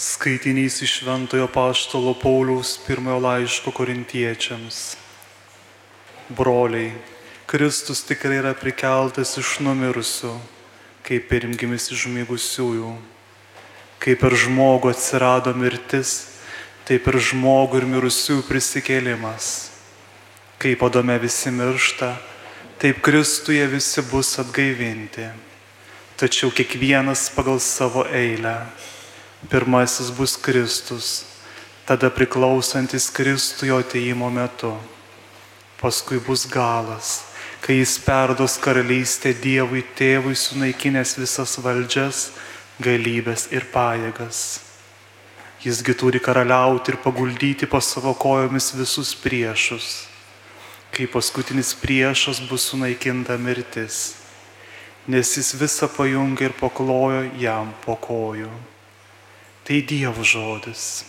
Skaitinys iš Šventojo Paštalo Pauliaus pirmojo laiško korintiečiams. Broliai, Kristus tikrai yra prikeltas iš numirusių, kaip pirmgimis iš žmigusiųjų. Kaip per žmogų atsirado mirtis, taip ir žmogų ir mirusiųjų prisikėlimas. Kaip padome visi miršta, taip Kristuje visi bus atgaivinti. Tačiau kiekvienas pagal savo eilę. Pirmasis bus Kristus, tada priklausantis Kristui jo ateimo metu. Paskui bus galas, kai jis perdos karalystę Dievui tėvui sunaikinęs visas valdžias, galybės ir pajėgas. Jisgi turi karaliauti ir paguldyti po savo kojomis visus priešus. Kai paskutinis priešas bus sunaikinta mirtis, nes jis visą pajungia ir paklojo jam po kojų. Tai Dievo žodis.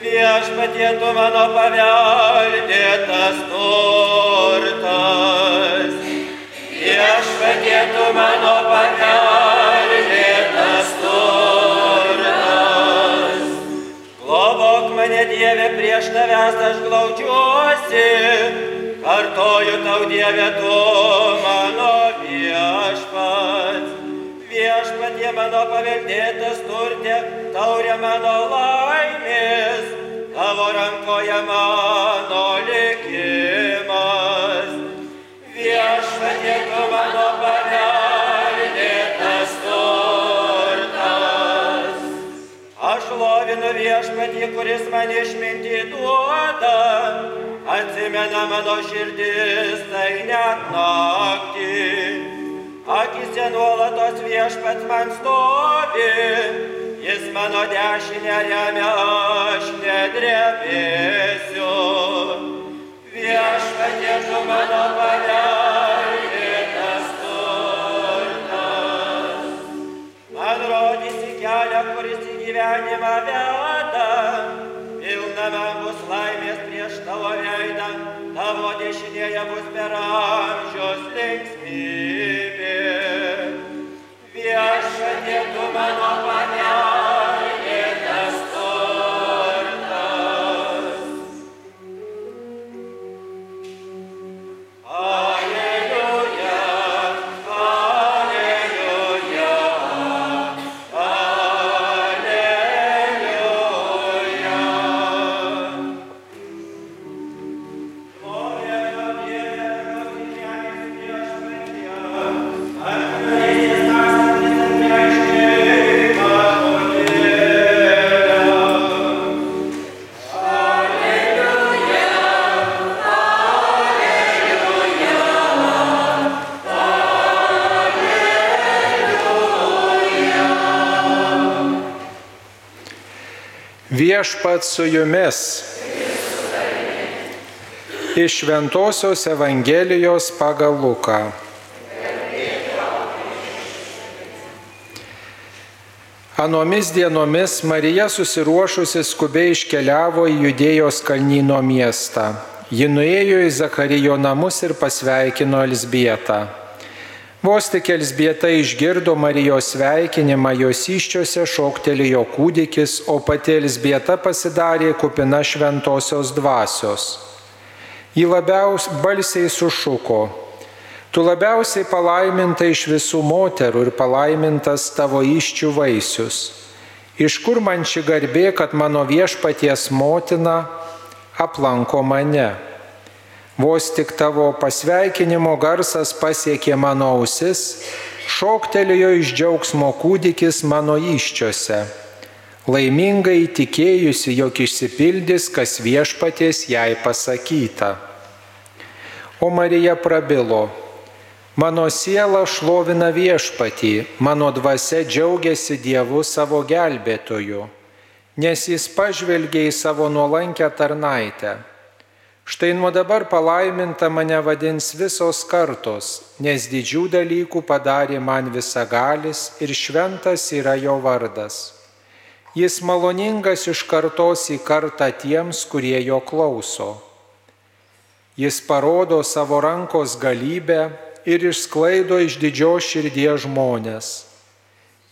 Viešpatie tu mano paveldėtas turtas. Viešpatie tu mano paveldėtas turtas. Globok mane Dieve prieš tavęs aš glaudžiuosi. Kartoju tau Dieve tu mano paveldėtas turtė, taurė mano laimės, tavo rankoje mano likimas. Viešpatie tu mano paveldėtas turtas. Aš lovinu viešpatį, kuris man išminti duoda, atsimena mano širdis, tai net naktį. Nuolatos viešpats man stovi, jis mano dešinę remia, aš nedrebėsiu. Viešpatie tu mano paveldėtas turtas. Man rodysi kelią, kuris į gyvenimą veda, pilna man bus laimės prieš tavo veidą, tavo dešinėje bus per amžius linksmybė. Viešpatie tu mano paveldėtas Viešpat su jumis. Iš Šventojios Evangelijos pagal Luką. Anomis dienomis Marija susiruošusi skubiai iškeliavo į Judėjos kalnyno miestą. Ji nuėjo į Zakarijo namus ir pasveikino Elsbietą. Vos tik Elsbieta išgirdo Marijos sveikinimą, jos iščiose šoktelėjo kūdikis, o pati Elsbieta pasidarė kupina šventosios dvasios. Ji labiausiai balsiai sušuko, tu labiausiai palaiminta iš visų moterų ir palaimintas tavo iščių vaisius. Iš kur man ši garbė, kad mano viešpaties motina aplanko mane? Vos tik tavo pasveikinimo garsas pasiekė mano ausis, šoktelėjo iš džiaugsmo kūdikis mano iščiose. Laimingai tikėjusi, jog išsipildys, kas viešpaties jai pasakyta. O Marija prabilo, mano siela šlovina viešpatį, mano dvasia džiaugiasi Dievu savo gelbėtoju, nes jis pažvelgia į savo nuolankę tarnaitę. Štai nuo dabar palaiminta mane vadins visos kartos, nes didžių dalykų padarė man visagalis ir šventas yra jo vardas. Jis maloningas iš kartos į kartą tiems, kurie jo klauso. Jis parodo savo rankos galybę, ir išsklaido iš didžios širdies žmonės.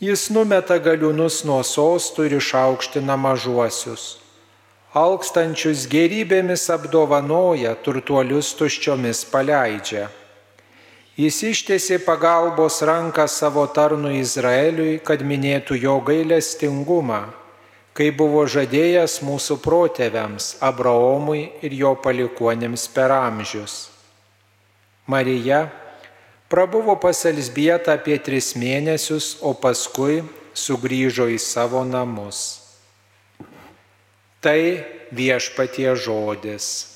Jis numeta galiūnus nuo sostų ir išaukština mažuosius. Alkstančius gerybėmis apdovanoja, turtuolius tuščiomis paleidžia. Jis ištiesė pagalbos ranką savo tarnui Izraeliui, kad minėtų jo gailestingumą, kai buvo žadėjęs mūsų protėviams Abraomui ir jo palikuonėms per amžius. Marija prabuvo pas Elsbietą apie tris mėnesius, o paskui sugrįžo į savo namus. Tai viešpatie žodis.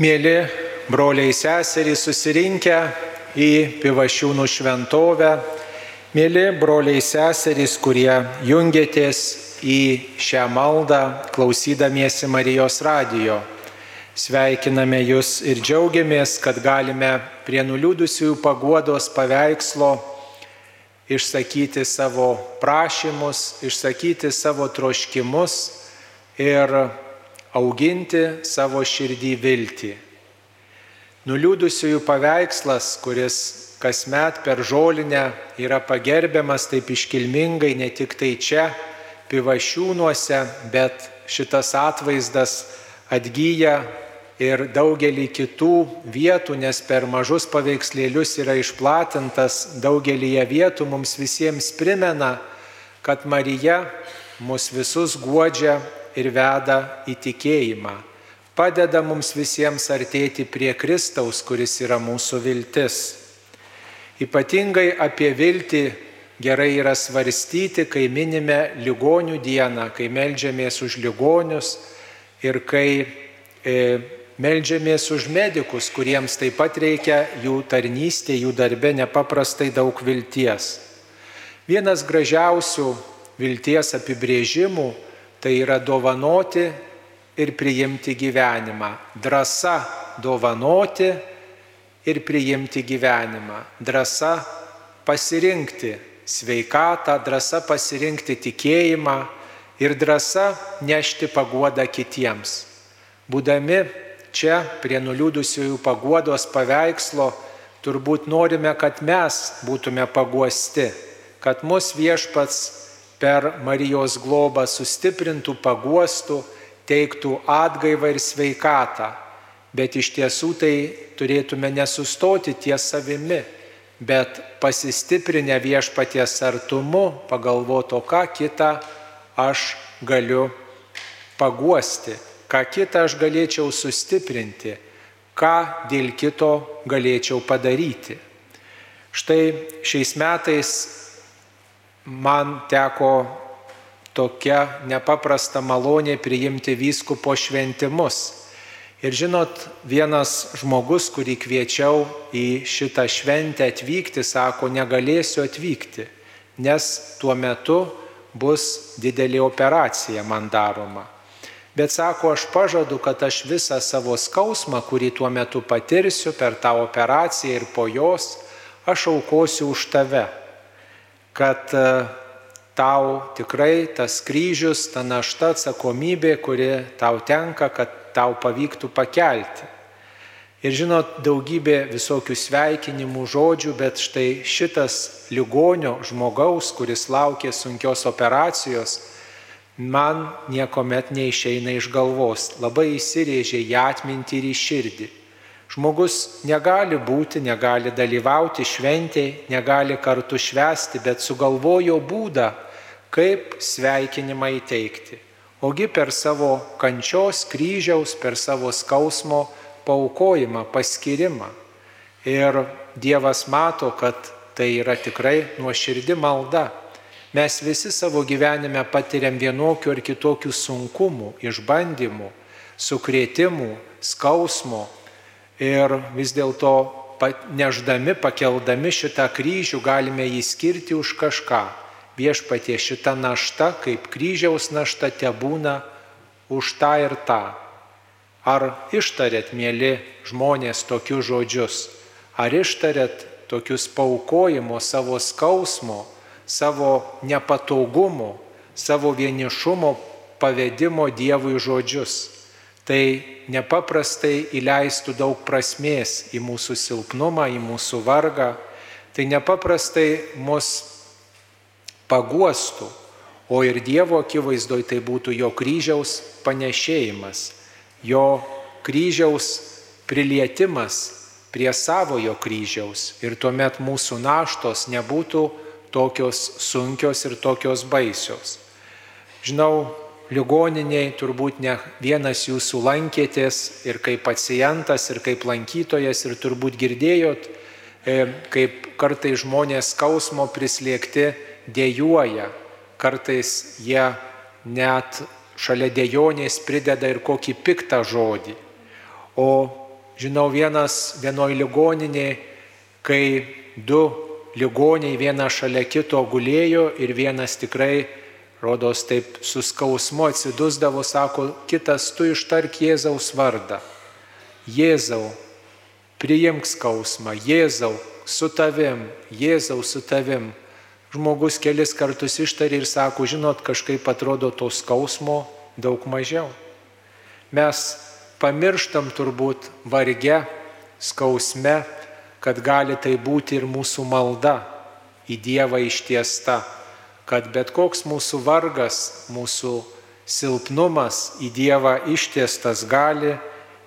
Mėly broliai seserys susirinkę į Pivašiūnų šventovę, mėly broliai seserys, kurie jungiatės į šią maldą klausydamiesi Marijos radijo. Sveikiname Jūs ir džiaugiamės, kad galime prie nuliūdusiųjų paguodos paveikslo išsakyti savo prašymus, išsakyti savo troškimus ir auginti savo širdį viltį. Nuliūdusiųjų paveikslas, kuris kasmet per žolinę yra pagerbiamas taip iškilmingai ne tik tai čia, pivašiūnuose, bet šitas atvaizdas atgyja ir daugelį kitų vietų, nes per mažus paveikslėlius yra išplatintas daugelį vietų, mums visiems primena, kad Marija mus visus guodžia ir veda į tikėjimą. Padeda mums visiems artėti prie Kristaus, kuris yra mūsų viltis. Ypatingai apie viltį gerai yra svarstyti, kai minime ligonių dieną, kai melžiamės už ligonius ir kai e, melžiamės už medikus, kuriems taip pat reikia jų tarnystė, jų darbe nepaprastai daug vilties. Vienas gražiausių vilties apibrėžimų Tai yra dovanoti ir priimti gyvenimą. Drasa dovanoti ir priimti gyvenimą. Drasa pasirinkti sveikatą, drasa pasirinkti tikėjimą ir drasa nešti paguodą kitiems. Būdami čia prie nuliūdusiųjų paguodos paveikslo, turbūt norime, kad mes būtume paguosti, kad mus viešpats per Marijos globą sustiprintų, paguostų, teiktų atgaivą ir sveikatą. Bet iš tiesų tai turėtume nesustoti ties savimi, bet pasistiprinę viešpaties artumu pagalvoto, ką kitą aš galiu paguosti, ką kitą aš galėčiau sustiprinti, ką dėl kito galėčiau padaryti. Štai šiais metais man teko tokia nepaprasta malonė priimti vyskupo šventimus. Ir žinot, vienas žmogus, kurį kviečiau į šitą šventę atvykti, sako, negalėsiu atvykti, nes tuo metu bus didelė operacija man daroma. Bet sako, aš pažadu, kad aš visą savo skausmą, kurį tuo metu patirsiu per tą operaciją ir po jos, aš aukosiu už tave kad e, tau tikrai tas kryžius, ta našta atsakomybė, kuri tau tenka, kad tau pavyktų pakelti. Ir žinot, daugybė visokių sveikinimų žodžių, bet štai šitas ligonio žmogaus, kuris laukė sunkios operacijos, man niekuomet neišeina iš galvos, labai įsirėžė į atmintį ir į širdį. Žmogus negali būti, negali dalyvauti šventėje, negali kartu švesti, bet sugalvojo būdą, kaip sveikinimą įteikti. Ogi per savo kančios kryžiaus, per savo skausmo paukojimą, paskirimą. Ir Dievas mato, kad tai yra tikrai nuoširdi malda. Mes visi savo gyvenime patiriam vienokių ar kitokių sunkumų, išbandymų, sukrėtimų, skausmo. Ir vis dėlto neždami, pakeldami šitą kryžių galime jį skirti už kažką. Viešpatie šita našta, kaip kryžiaus našta, te būna už tą ir tą. Ar ištarėt, mėly žmonės, tokius žodžius? Ar ištarėt tokius paukojimo savo skausmo, savo nepatogumo, savo vienišumo pavedimo Dievui žodžius? Tai nepaprastai įleistų daug prasmės į mūsų silpnumą, į mūsų vargą, tai nepaprastai mus paguostų, o ir Dievo akivaizdoj tai būtų jo kryžiaus panešėjimas, jo kryžiaus prilietimas prie savojo kryžiaus ir tuomet mūsų naštos nebūtų tokios sunkios ir tokios baisios. Žinau, ligoniniai turbūt ne vienas jūsų lankėtės ir kaip pacientas, ir kaip lankytojas, ir turbūt girdėjot, e, kaip kartais žmonės skausmo prislėgti dėjuoja, kartais jie net šalia dėjonės prideda ir kokį piktą žodį. O žinau vienas vienoj ligoninė, kai du ligoniai viena šalia kito gulėjo ir vienas tikrai rodos taip suskausmu atsidusdavo, sako, kitas tu ištark Jėzaus vardą. Jėzau, priimk skausmą, Jėzau, su tavim, Jėzau, su tavim. Žmogus kelis kartus ištarė ir sako, žinot, kažkaip atrodo to skausmo daug mažiau. Mes pamirštam turbūt varge, skausme, kad gali tai būti ir mūsų malda į Dievą ištiesta kad bet koks mūsų vargas, mūsų silpnumas į Dievą ištiestas gali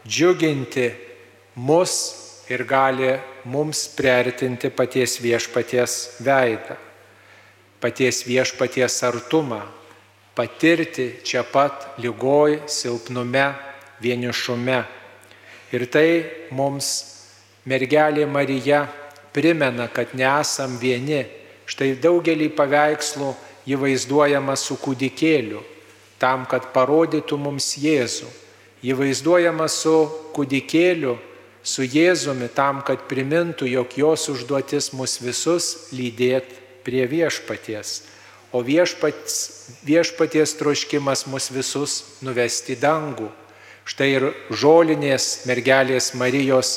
džiuginti mus ir gali mums priartinti paties viešpaties veidą, paties viešpaties artumą, patirti čia pat lygoj, silpnume, vienišume. Ir tai mums mergelė Marija primena, kad nesam vieni, Štai daugelį paveikslų jį vaizduojama su kūdikėliu, tam, kad parodytų mums Jėzų. Jį vaizduojama su kūdikėliu, su Jėzumi, tam, kad primintų, jog jos užduotis mus visus lydėti prie viešpaties. O viešpats, viešpaties troškimas mus visus nuvesti dangų. Štai ir žolinės mergelės Marijos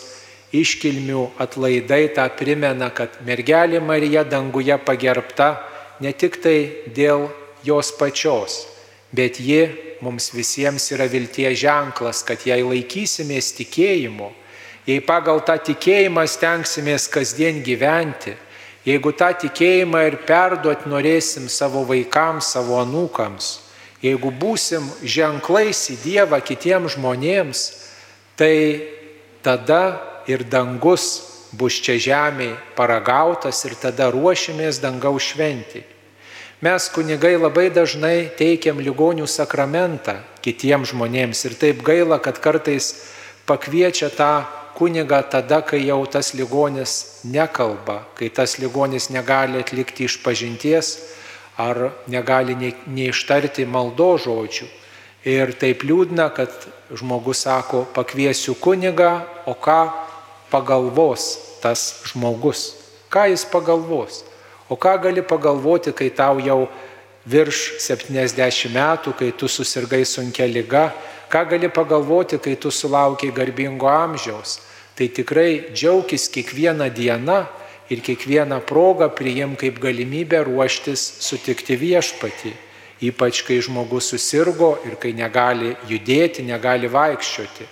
iškilmių atlaidai tą primena, kad mergelė Marija danguje pagerbta ne tik tai dėl jos pačios, bet ji mums visiems yra vilties ženklas, kad jei laikysimės tikėjimu, jei pagal tą tikėjimą stengsimės kasdien gyventi, jeigu tą tikėjimą ir perduot norėsim savo vaikams, savo anūkams, jeigu būsim ženklais į Dievą kitiems žmonėms, tai tada ir dangus bus čia žemėje paragautas ir tada ruošimės dangaus šventį. Mes kunigai labai dažnai teikiam ligonių sakramentą kitiems žmonėms ir taip gaila, kad kartais pakviečia tą kunigą tada, kai jau tas ligonis nekalba, kai tas ligonis negali atlikti išpažinties ar negali neištarti maldo žodžių. Ir taip liūdna, kad žmogus sako, pakviesiu kunigą, o ką pagalvos tas žmogus? Ką jis pagalvos? O ką gali pagalvoti, kai tau jau virš 70 metų, kai tu susirgai sunkia lyga? Ką gali pagalvoti, kai tu sulaukiai garbingo amžiaus? Tai tikrai džiaugis kiekvieną dieną ir kiekvieną progą priim kaip galimybę ruoštis sutikti viešpatį. Ypač kai žmogus susirgo ir kai negali judėti, negali vaikščioti.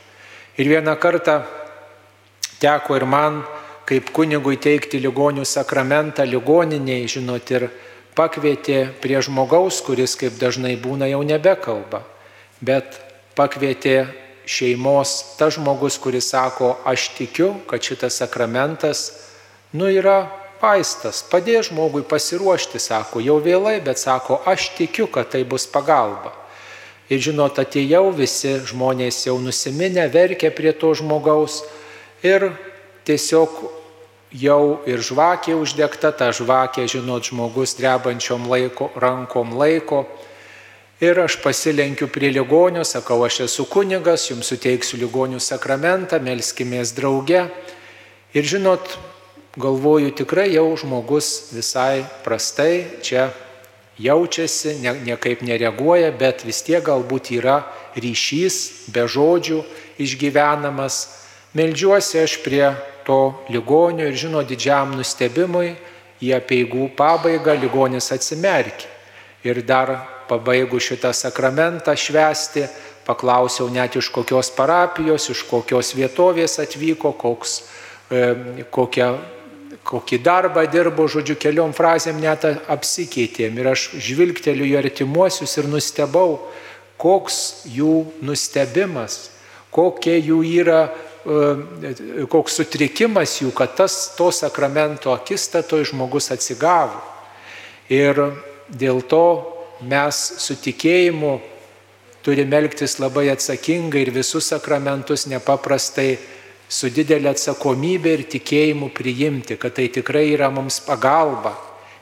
Ir vieną kartą Teko ir man kaip kunigui teikti ligonių sakramentą ligoniniai, žinot, ir pakvietė prie žmogaus, kuris kaip dažnai būna jau nebekalba, bet pakvietė šeimos tas žmogus, kuris sako, aš tikiu, kad šitas sakramentas, nu, yra vaistas, padės žmogui pasiruošti, sako, jau vėlai, bet sako, aš tikiu, kad tai bus pagalba. Ir žinot, atėjau, visi žmonės jau nusiminę, verkia prie to žmogaus ir tiesiog jau ir žvakė uždegta, ta žvakė, žinot, žmogus drebančiom laiko, rankom laiko. Ir aš pasilenkiu prie ligonių, sakau, aš esu kunigas, jums suteiksiu ligonių sakramentą, melskimės drauge. Ir žinot, galvoju, tikrai jau žmogus visai prastai čia jaučiasi, ne, niekaip nereaguoja, bet vis tiek galbūt yra ryšys be žodžių išgyvenamas. Meldžiuosi aš prie to ligonio ir žino didžiam nustebimui, į apieigų pabaigą ligonis atsimerkė. Ir dar pabaigu šitą sakramentą švesti, paklausiau net iš kokios parapijos, iš kokios vietovės atvyko, koks, e, kokia kokį darbą dirbo, žodžiu, keliom frazėm net apsikeitėm. Ir aš žvilgteliu į artimuosius ir nustebau, koks jų nustebimas, kokie jų yra, koks sutrikimas jų, kad tas to sakramento akistato žmogus atsigavo. Ir dėl to mes su tikėjimu turime elgtis labai atsakingai ir visus sakramentus nepaprastai su didelė atsakomybė ir tikėjimu priimti, kad tai tikrai yra mums pagalba.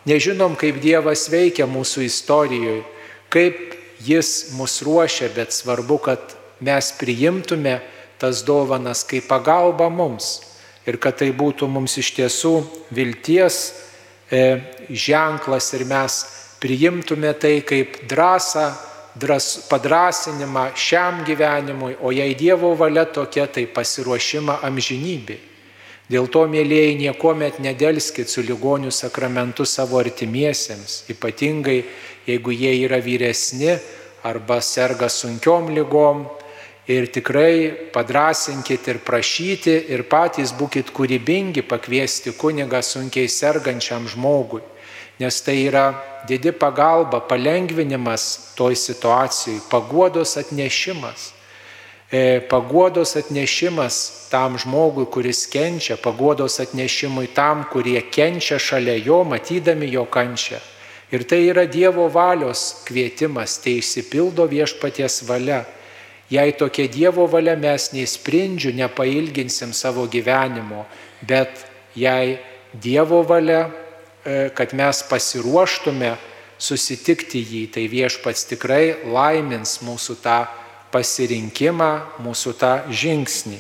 Nežinom, kaip Dievas veikia mūsų istorijoje, kaip Jis mus ruošia, bet svarbu, kad mes priimtume tas dovanas kaip pagalba mums ir kad tai būtų mums iš tiesų vilties e, ženklas ir mes priimtume tai kaip drąsą dras, padrasinimą šiam gyvenimui, o jei Dievo valia tokia, tai pasiruošimą amžinybė. Dėl to, mėlyjei, niekuomet nedelskit su ligonių sakramentu savo artimiesiems, ypatingai jeigu jie yra vyresni arba serga sunkiom lygom. Ir tikrai padrasinkit ir prašyti ir patys būkite kūrybingi pakviesti kunigą sunkiai sergančiam žmogui nes tai yra didi pagalba, palengvinimas toj situacijai, paguodos atnešimas. E, paguodos atnešimas tam žmogui, kuris kenčia, paguodos atnešimui tam, kurie kenčia šalia jo, matydami jo kančią. Ir tai yra Dievo valios kvietimas, tai išsipildo viešpaties valia. Jei tokia Dievo valia mes nei sprindžių nepailginsim savo gyvenimo, bet jei Dievo valia E, kad mes pasiruoštume susitikti jį, tai viešpats tikrai laimins mūsų tą pasirinkimą, mūsų tą žingsnį.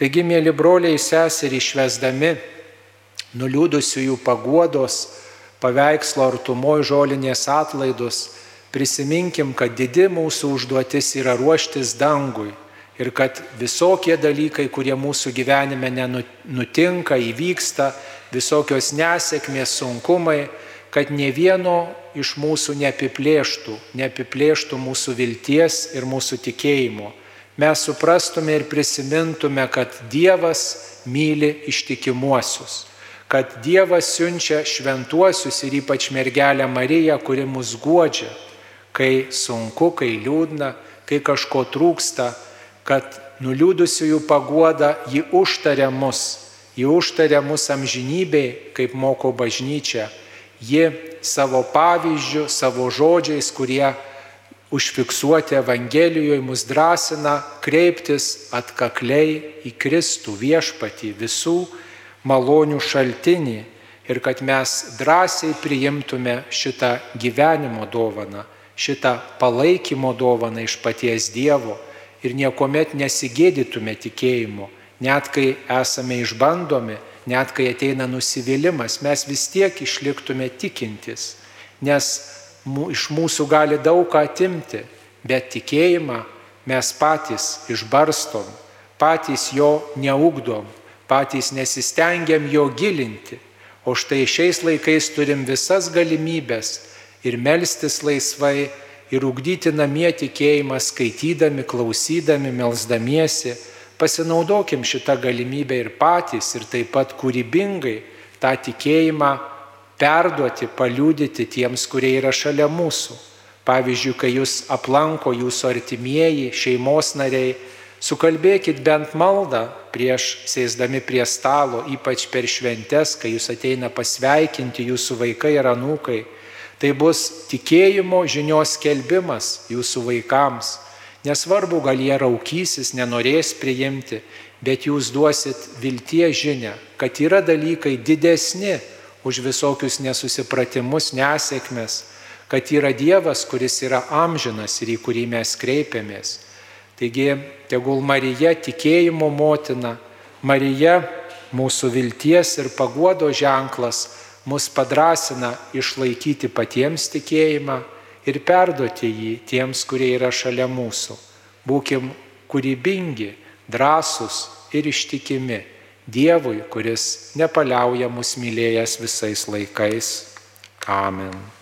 Taigi, mėly broliai seserį, išvesdami nuliūdusiųjų paguodos paveikslo artumoj žolinės atlaidus, prisiminkim, kad didi mūsų užduotis yra ruoštis dangui ir kad visokie dalykai, kurie mūsų gyvenime nenutinka, įvyksta, visokios nesėkmės, sunkumai, kad ne vieno iš mūsų neapiplėštų, neapiplėštų mūsų vilties ir mūsų tikėjimo. Mes suprastume ir prisimintume, kad Dievas myli ištikimuosius, kad Dievas siunčia šventuosius ir ypač mergelę Mariją, kuri mus godžia, kai sunku, kai liūdna, kai kažko trūksta, kad nuliūdusiųjų paguoda jį užtaria mus Ji užtarė mus amžinybei, kaip moko bažnyčia. Ji savo pavyzdžių, savo žodžiais, kurie užfiksuoti Evangelijoje, mus drąsina kreiptis atkakliai į Kristų viešpatį visų malonių šaltinį ir kad mes drąsiai priimtume šitą gyvenimo dovaną, šitą palaikymo dovaną iš paties Dievo ir niekuomet nesigėdytume tikėjimo net kai esame išbandomi, net kai ateina nusivylimas, mes vis tiek išliktume tikintis, nes iš mūsų gali daug ką atimti, bet tikėjimą mes patys išbarstom, patys jo neugdom, patys nesistengiam jo gilinti. O štai šiais laikais turim visas galimybės ir melstis laisvai, ir ugdyti namie tikėjimą, skaitydami, klausydami, melzdamiesi pasinaudokim šitą galimybę ir patys, ir taip pat kūrybingai tą tikėjimą perduoti, paliūdyti tiems, kurie yra šalia mūsų. Pavyzdžiui, kai jūs aplanko jūsų artimieji, šeimos nariai, Sukalbėkit bent maldą prieš sėsdami prie stalo, ypač per šventes, kai jūs ateina pasveikinti jūsų vaikai ir anūkai. Tai bus tikėjimo žinios kelbimas jūsų vaikams. Nesvarbu, gal jie raukysis, nenorės priimti, bet jūs duosit viltie žinę, kad yra dalykai didesni už visokius nesusipratimus, nesėkmes, kad yra Dievas, kuris yra amžinas ir į kurį mes kreipiamės. Taigi, tegul Marija tikėjimo motina, Marija mūsų vilties ir paguodo ženklas mus padrasina išlaikyti patiems tikėjimą ir perduoti jį tiems, kurie yra šalia mūsų. Būkim kūrybingi, drąsūs ir ištikimi Dievui, kuris nepaliauja mus mylėjęs visais laikais. Amen.